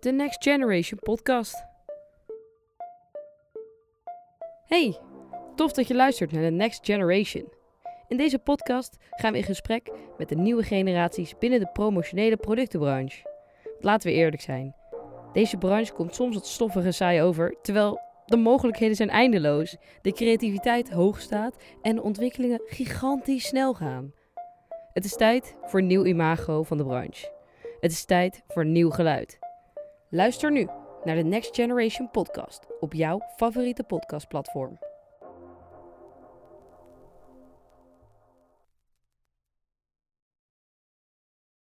de Next Generation podcast. Hey, tof dat je luistert naar de Next Generation. In deze podcast gaan we in gesprek met de nieuwe generaties binnen de promotionele productenbranche. Laten we eerlijk zijn. Deze branche komt soms wat stoffig en saai over, terwijl de mogelijkheden zijn eindeloos, de creativiteit hoog staat en de ontwikkelingen gigantisch snel gaan. Het is tijd voor een nieuw imago van de branche. Het is tijd voor een nieuw geluid. Luister nu naar de Next Generation podcast op jouw favoriete podcastplatform.